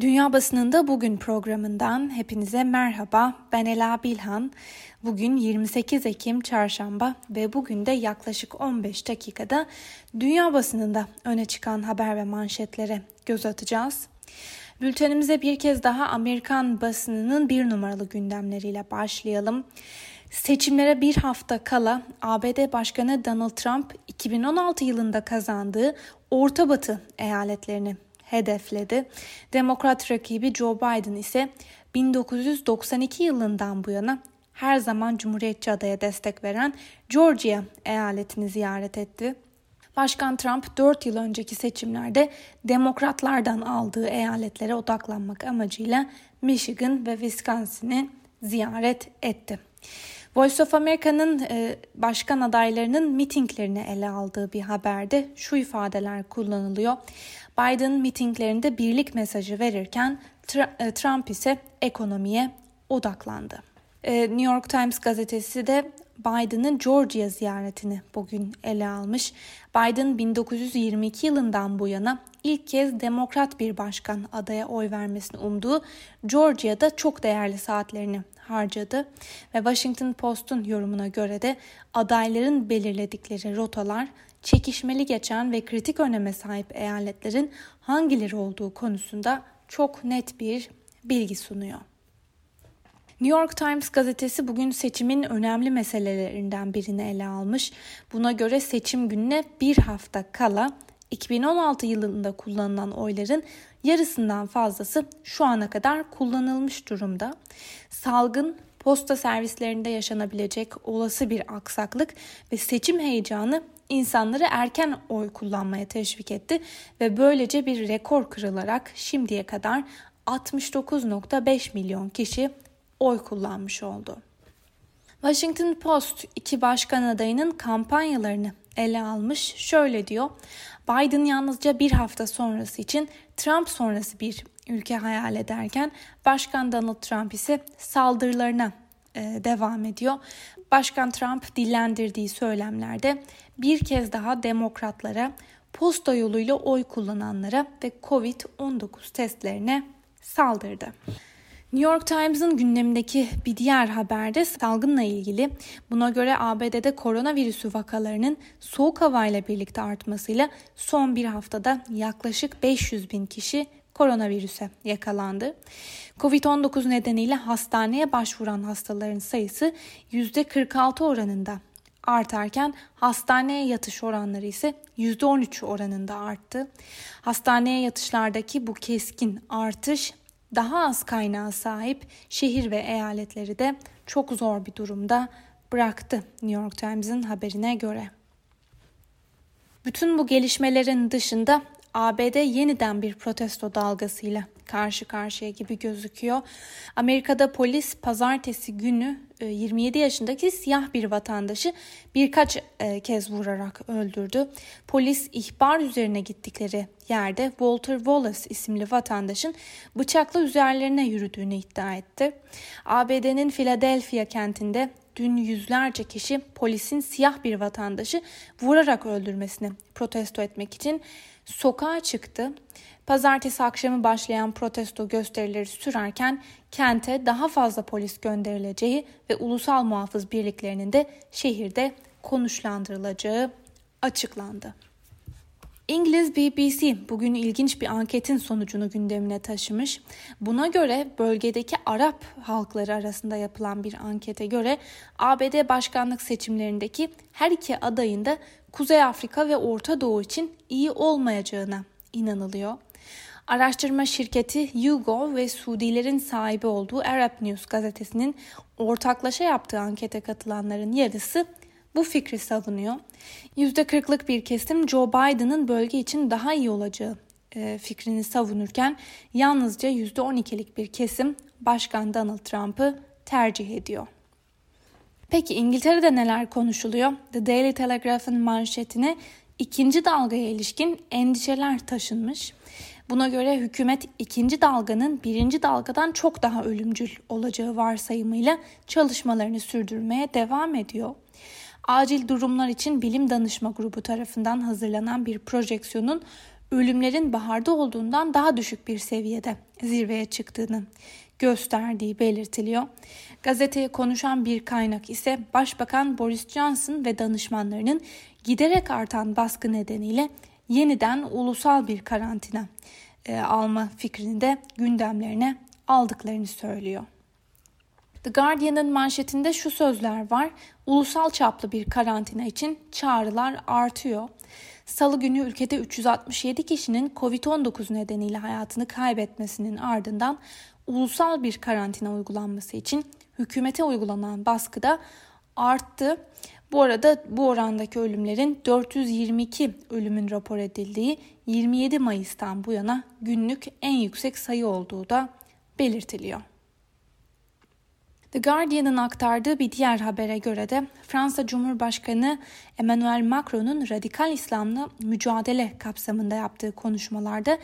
Dünya Basınında Bugün programından hepinize merhaba. Ben Ela Bilhan. Bugün 28 Ekim Çarşamba ve bugün de yaklaşık 15 dakikada dünya basınında öne çıkan haber ve manşetlere göz atacağız. Bültenimize bir kez daha Amerikan basınının bir numaralı gündemleriyle başlayalım. Seçimlere bir hafta kala ABD Başkanı Donald Trump 2016 yılında kazandığı Orta Batı eyaletlerini hedefledi. Demokrat rakibi Joe Biden ise 1992 yılından bu yana her zaman Cumhuriyetçi adaya destek veren Georgia eyaletini ziyaret etti. Başkan Trump 4 yıl önceki seçimlerde demokratlardan aldığı eyaletlere odaklanmak amacıyla Michigan ve Wisconsin'i ziyaret etti. Voice of America'nın e, başkan adaylarının mitinglerini ele aldığı bir haberde şu ifadeler kullanılıyor. Biden mitinglerinde birlik mesajı verirken e, Trump ise ekonomiye odaklandı. E, New York Times gazetesi de Biden'ın Georgia ziyaretini bugün ele almış. Biden 1922 yılından bu yana ilk kez demokrat bir başkan adaya oy vermesini umduğu Georgia'da çok değerli saatlerini harcadı ve Washington Post'un yorumuna göre de adayların belirledikleri rotalar çekişmeli geçen ve kritik öneme sahip eyaletlerin hangileri olduğu konusunda çok net bir bilgi sunuyor. New York Times gazetesi bugün seçimin önemli meselelerinden birini ele almış. Buna göre seçim gününe bir hafta kala 2016 yılında kullanılan oyların yarısından fazlası şu ana kadar kullanılmış durumda. Salgın posta servislerinde yaşanabilecek olası bir aksaklık ve seçim heyecanı insanları erken oy kullanmaya teşvik etti ve böylece bir rekor kırılarak şimdiye kadar 69.5 milyon kişi oy kullanmış oldu. Washington Post iki başkan adayının kampanyalarını ele almış. Şöyle diyor. Biden yalnızca bir hafta sonrası için Trump sonrası bir ülke hayal ederken Başkan Donald Trump ise saldırılarına e, devam ediyor. Başkan Trump dillendirdiği söylemlerde bir kez daha demokratlara, posta yoluyla oy kullananlara ve Covid-19 testlerine saldırdı. New York Times'ın gündemindeki bir diğer haberde salgınla ilgili. Buna göre ABD'de koronavirüsü vakalarının soğuk havayla birlikte artmasıyla son bir haftada yaklaşık 500 bin kişi koronavirüse yakalandı. Covid-19 nedeniyle hastaneye başvuran hastaların sayısı %46 oranında artarken hastaneye yatış oranları ise %13 oranında arttı. Hastaneye yatışlardaki bu keskin artış daha az kaynağa sahip şehir ve eyaletleri de çok zor bir durumda bıraktı New York Times'ın haberine göre. Bütün bu gelişmelerin dışında ABD yeniden bir protesto dalgasıyla karşı karşıya gibi gözüküyor. Amerika'da polis pazartesi günü 27 e, yaşındaki siyah bir vatandaşı birkaç e, kez vurarak öldürdü. Polis ihbar üzerine gittikleri yerde Walter Wallace isimli vatandaşın bıçakla üzerlerine yürüdüğünü iddia etti. ABD'nin Philadelphia kentinde dün yüzlerce kişi polisin siyah bir vatandaşı vurarak öldürmesini protesto etmek için sokağa çıktı. Pazartesi akşamı başlayan protesto gösterileri sürerken kente daha fazla polis gönderileceği ve ulusal muhafız birliklerinin de şehirde konuşlandırılacağı açıklandı. İngiliz BBC bugün ilginç bir anketin sonucunu gündemine taşımış. Buna göre bölgedeki Arap halkları arasında yapılan bir ankete göre ABD başkanlık seçimlerindeki her iki adayın da Kuzey Afrika ve Orta Doğu için iyi olmayacağına inanılıyor. Araştırma şirketi YouGov ve Suudilerin sahibi olduğu Arab News gazetesinin ortaklaşa yaptığı ankete katılanların yarısı bu fikri savunuyor. %40'lık bir kesim Joe Biden'ın bölge için daha iyi olacağı e, fikrini savunurken yalnızca %12'lik bir kesim Başkan Donald Trump'ı tercih ediyor. Peki İngiltere'de neler konuşuluyor? The Daily Telegraph'ın manşetine ikinci dalgaya ilişkin endişeler taşınmış. Buna göre hükümet ikinci dalganın birinci dalgadan çok daha ölümcül olacağı varsayımıyla çalışmalarını sürdürmeye devam ediyor. Acil durumlar için bilim danışma grubu tarafından hazırlanan bir projeksiyonun ölümlerin baharda olduğundan daha düşük bir seviyede zirveye çıktığını gösterdiği belirtiliyor. Gazeteye konuşan bir kaynak ise Başbakan Boris Johnson ve danışmanlarının giderek artan baskı nedeniyle yeniden ulusal bir karantina e, alma fikrini de gündemlerine aldıklarını söylüyor. The Guardian'ın manşetinde şu sözler var. Ulusal çaplı bir karantina için çağrılar artıyor. Salı günü ülkede 367 kişinin Covid-19 nedeniyle hayatını kaybetmesinin ardından ulusal bir karantina uygulanması için hükümete uygulanan baskı da arttı. Bu arada bu orandaki ölümlerin 422 ölümün rapor edildiği 27 Mayıs'tan bu yana günlük en yüksek sayı olduğu da belirtiliyor. The Guardian'ın aktardığı bir diğer habere göre de Fransa Cumhurbaşkanı Emmanuel Macron'un radikal İslam'la mücadele kapsamında yaptığı konuşmalarda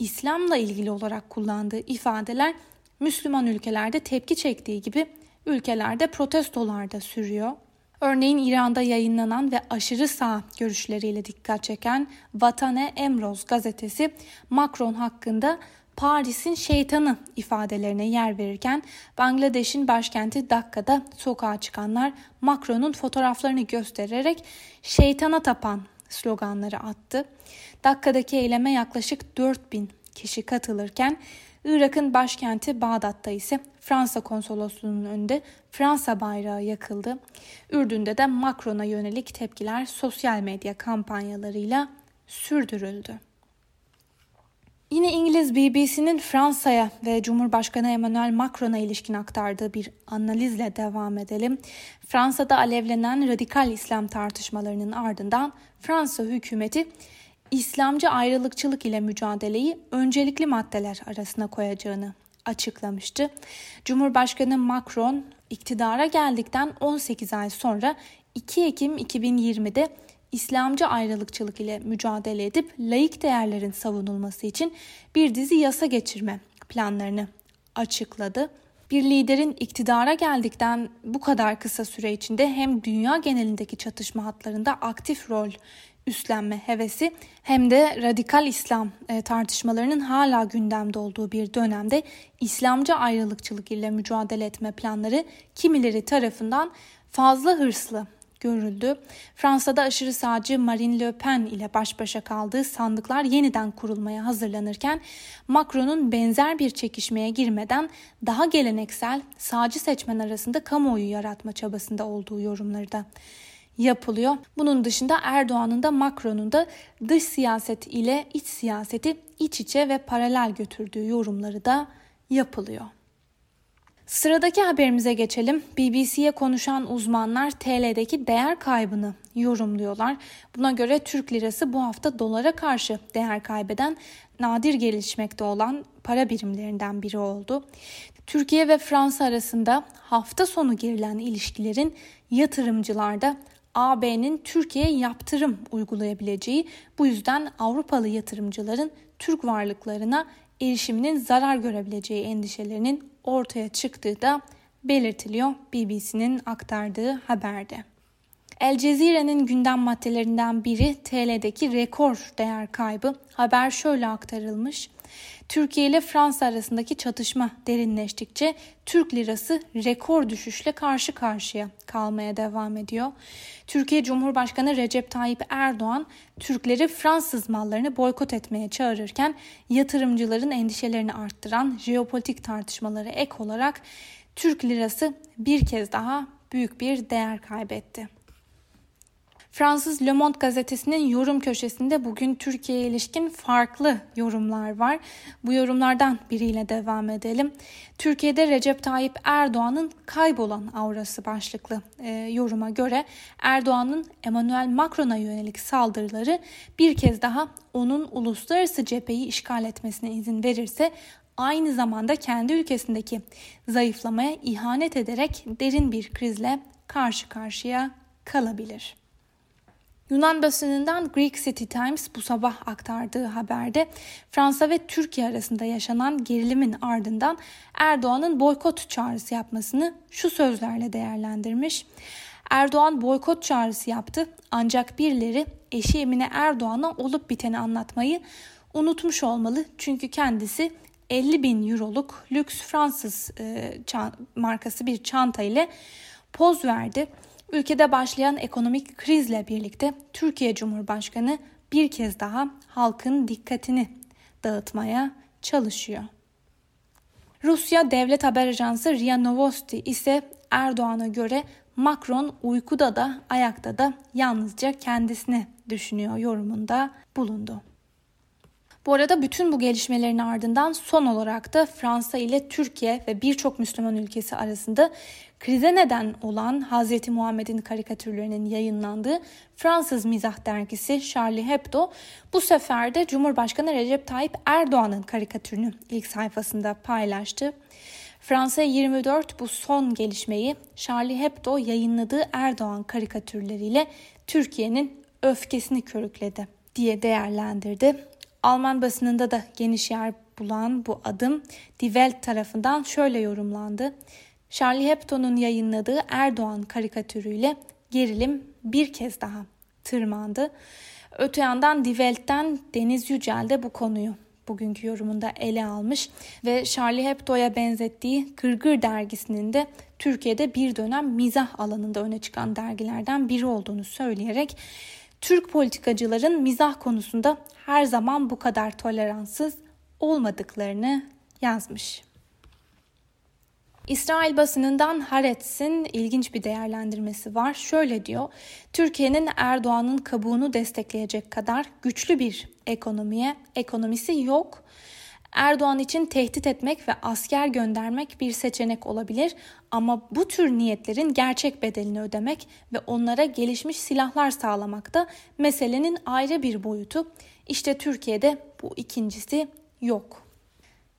İslam'la ilgili olarak kullandığı ifadeler Müslüman ülkelerde tepki çektiği gibi ülkelerde protestolar da sürüyor. Örneğin İran'da yayınlanan ve aşırı sağ görüşleriyle dikkat çeken Vatane Emroz gazetesi Macron hakkında Paris'in şeytanı ifadelerine yer verirken Bangladeş'in başkenti Dakka'da sokağa çıkanlar Macron'un fotoğraflarını göstererek şeytana tapan sloganları attı. Dakka'daki eyleme yaklaşık 4000 kişi katılırken Irak'ın başkenti Bağdat'ta ise Fransa konsolosluğunun önünde Fransa bayrağı yakıldı. Ürdün'de de Macron'a yönelik tepkiler sosyal medya kampanyalarıyla sürdürüldü. Yine İngiliz BBC'nin Fransa'ya ve Cumhurbaşkanı Emmanuel Macron'a ilişkin aktardığı bir analizle devam edelim. Fransa'da alevlenen radikal İslam tartışmalarının ardından Fransa hükümeti İslamcı ayrılıkçılık ile mücadeleyi öncelikli maddeler arasına koyacağını açıklamıştı. Cumhurbaşkanı Macron iktidara geldikten 18 ay sonra 2 Ekim 2020'de İslamcı ayrılıkçılık ile mücadele edip laik değerlerin savunulması için bir dizi yasa geçirme planlarını açıkladı. Bir liderin iktidara geldikten bu kadar kısa süre içinde hem dünya genelindeki çatışma hatlarında aktif rol üstlenme hevesi hem de radikal İslam e, tartışmalarının hala gündemde olduğu bir dönemde İslamcı ayrılıkçılık ile mücadele etme planları kimileri tarafından fazla hırslı görüldü. Fransa'da aşırı sağcı Marine Le Pen ile baş başa kaldığı sandıklar yeniden kurulmaya hazırlanırken Macron'un benzer bir çekişmeye girmeden daha geleneksel sağcı seçmen arasında kamuoyu yaratma çabasında olduğu yorumları da yapılıyor. Bunun dışında Erdoğan'ın da Macron'un da dış siyaset ile iç siyaseti iç içe ve paralel götürdüğü yorumları da yapılıyor. Sıradaki haberimize geçelim. BBC'ye konuşan uzmanlar TL'deki değer kaybını yorumluyorlar. Buna göre Türk lirası bu hafta dolara karşı değer kaybeden nadir gelişmekte olan para birimlerinden biri oldu. Türkiye ve Fransa arasında hafta sonu girilen ilişkilerin yatırımcılarda AB'nin Türkiye'ye yaptırım uygulayabileceği bu yüzden Avrupalı yatırımcıların Türk varlıklarına erişiminin zarar görebileceği endişelerinin ortaya çıktığı da belirtiliyor BBC'nin aktardığı haberde. El Cezire'nin gündem maddelerinden biri TL'deki rekor değer kaybı. Haber şöyle aktarılmış. Türkiye ile Fransa arasındaki çatışma derinleştikçe Türk lirası rekor düşüşle karşı karşıya kalmaya devam ediyor. Türkiye Cumhurbaşkanı Recep Tayyip Erdoğan Türkleri Fransız mallarını boykot etmeye çağırırken yatırımcıların endişelerini arttıran jeopolitik tartışmaları ek olarak Türk lirası bir kez daha büyük bir değer kaybetti. Fransız Le Monde gazetesinin yorum köşesinde bugün Türkiye'ye ilişkin farklı yorumlar var. Bu yorumlardan biriyle devam edelim. Türkiye'de Recep Tayyip Erdoğan'ın kaybolan aurası başlıklı e, yoruma göre Erdoğan'ın Emmanuel Macron'a yönelik saldırıları bir kez daha onun uluslararası cepheyi işgal etmesine izin verirse aynı zamanda kendi ülkesindeki zayıflamaya ihanet ederek derin bir krizle karşı karşıya kalabilir. Yunan basınından Greek City Times bu sabah aktardığı haberde Fransa ve Türkiye arasında yaşanan gerilimin ardından Erdoğan'ın boykot çağrısı yapmasını şu sözlerle değerlendirmiş. Erdoğan boykot çağrısı yaptı ancak birileri eşi Emine Erdoğan'a olup biteni anlatmayı unutmuş olmalı. Çünkü kendisi 50 bin euroluk lüks Fransız e, markası bir çanta ile poz verdi. Ülkede başlayan ekonomik krizle birlikte Türkiye Cumhurbaşkanı bir kez daha halkın dikkatini dağıtmaya çalışıyor. Rusya Devlet Haber Ajansı RIA Novosti ise Erdoğan'a göre Macron uykuda da ayakta da yalnızca kendisini düşünüyor yorumunda bulundu. Bu arada bütün bu gelişmelerin ardından son olarak da Fransa ile Türkiye ve birçok Müslüman ülkesi arasında krize neden olan Hz. Muhammed'in karikatürlerinin yayınlandığı Fransız mizah dergisi Charlie Hebdo bu sefer de Cumhurbaşkanı Recep Tayyip Erdoğan'ın karikatürünü ilk sayfasında paylaştı. Fransa 24 bu son gelişmeyi Charlie Hebdo yayınladığı Erdoğan karikatürleriyle Türkiye'nin öfkesini körükledi diye değerlendirdi. Alman basınında da geniş yer bulan bu adım Die Welt tarafından şöyle yorumlandı. Charlie Hebdo'nun yayınladığı Erdoğan karikatürüyle gerilim bir kez daha tırmandı. Öte yandan Die Welt'ten Deniz Yücel de bu konuyu bugünkü yorumunda ele almış ve Charlie Hebdo'ya benzettiği Gırgır dergisinin de Türkiye'de bir dönem mizah alanında öne çıkan dergilerden biri olduğunu söyleyerek Türk politikacıların mizah konusunda her zaman bu kadar toleranssız olmadıklarını yazmış. İsrail basınından Haaretz'in ilginç bir değerlendirmesi var. Şöyle diyor, Türkiye'nin Erdoğan'ın kabuğunu destekleyecek kadar güçlü bir ekonomiye, ekonomisi yok. Erdoğan için tehdit etmek ve asker göndermek bir seçenek olabilir ama bu tür niyetlerin gerçek bedelini ödemek ve onlara gelişmiş silahlar sağlamak da meselenin ayrı bir boyutu. İşte Türkiye'de bu ikincisi yok.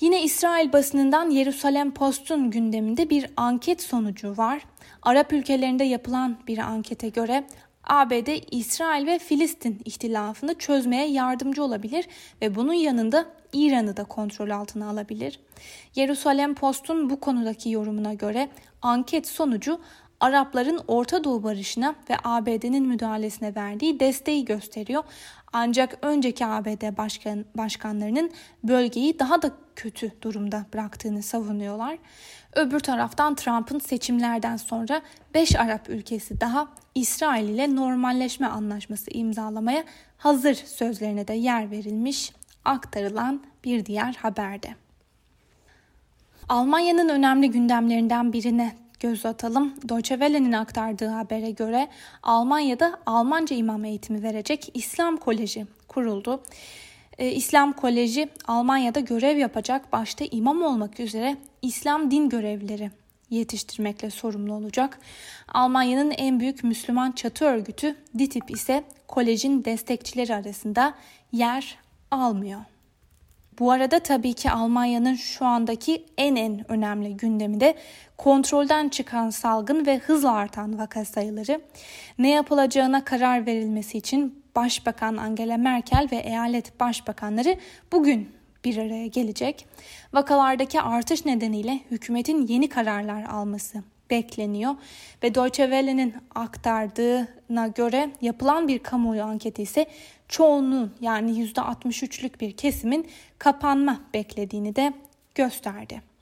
Yine İsrail basınından Yerusalem Post'un gündeminde bir anket sonucu var. Arap ülkelerinde yapılan bir ankete göre ABD, İsrail ve Filistin ihtilafını çözmeye yardımcı olabilir ve bunun yanında İran'ı da kontrol altına alabilir. Yerusalem Post'un bu konudaki yorumuna göre anket sonucu Arapların Orta Doğu barışına ve ABD'nin müdahalesine verdiği desteği gösteriyor. Ancak önceki ABD başkan, başkanlarının bölgeyi daha da kötü durumda bıraktığını savunuyorlar. Öbür taraftan Trump'ın seçimlerden sonra 5 Arap ülkesi daha İsrail ile normalleşme anlaşması imzalamaya hazır sözlerine de yer verilmiş aktarılan bir diğer haberde. Almanya'nın önemli gündemlerinden birine göz atalım. Deutsche Welle'nin aktardığı habere göre Almanya'da Almanca imam eğitimi verecek İslam Koleji kuruldu. Ee, İslam Koleji Almanya'da görev yapacak başta imam olmak üzere İslam din görevlileri yetiştirmekle sorumlu olacak. Almanya'nın en büyük Müslüman çatı örgütü DİTİB ise kolejin destekçileri arasında yer almıyor. Bu arada tabii ki Almanya'nın şu andaki en en önemli gündemi de kontrolden çıkan salgın ve hızla artan vaka sayıları. Ne yapılacağına karar verilmesi için Başbakan Angela Merkel ve eyalet başbakanları bugün bir araya gelecek. Vakalardaki artış nedeniyle hükümetin yeni kararlar alması bekleniyor ve Deutsche Welle'nin aktardığına göre yapılan bir kamuoyu anketi ise çoğunluğun yani %63'lük bir kesimin kapanma beklediğini de gösterdi.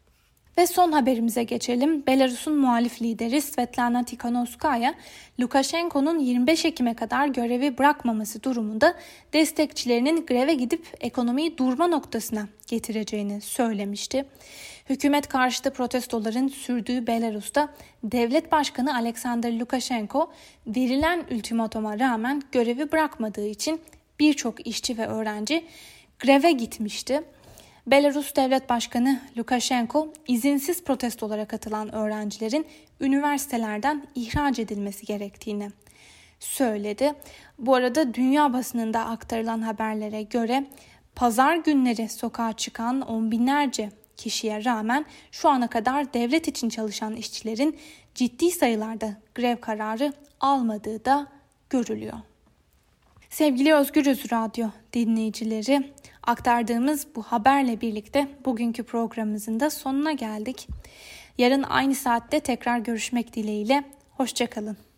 Ve son haberimize geçelim. Belarus'un muhalif lideri Svetlana Tikhanovskaya, Lukashenko'nun 25 Ekim'e kadar görevi bırakmaması durumunda destekçilerinin greve gidip ekonomiyi durma noktasına getireceğini söylemişti. Hükümet karşıtı protestoların sürdüğü Belarus'ta devlet başkanı Alexander Lukashenko verilen ultimatuma rağmen görevi bırakmadığı için birçok işçi ve öğrenci greve gitmişti. Belarus Devlet Başkanı Lukashenko izinsiz protestolara katılan öğrencilerin üniversitelerden ihraç edilmesi gerektiğini söyledi. Bu arada dünya basınında aktarılan haberlere göre pazar günleri sokağa çıkan on binlerce kişiye rağmen şu ana kadar devlet için çalışan işçilerin ciddi sayılarda grev kararı almadığı da görülüyor. Sevgili Özgürüz Radyo dinleyicileri, aktardığımız bu haberle birlikte bugünkü programımızın da sonuna geldik. Yarın aynı saatte tekrar görüşmek dileğiyle, hoşçakalın.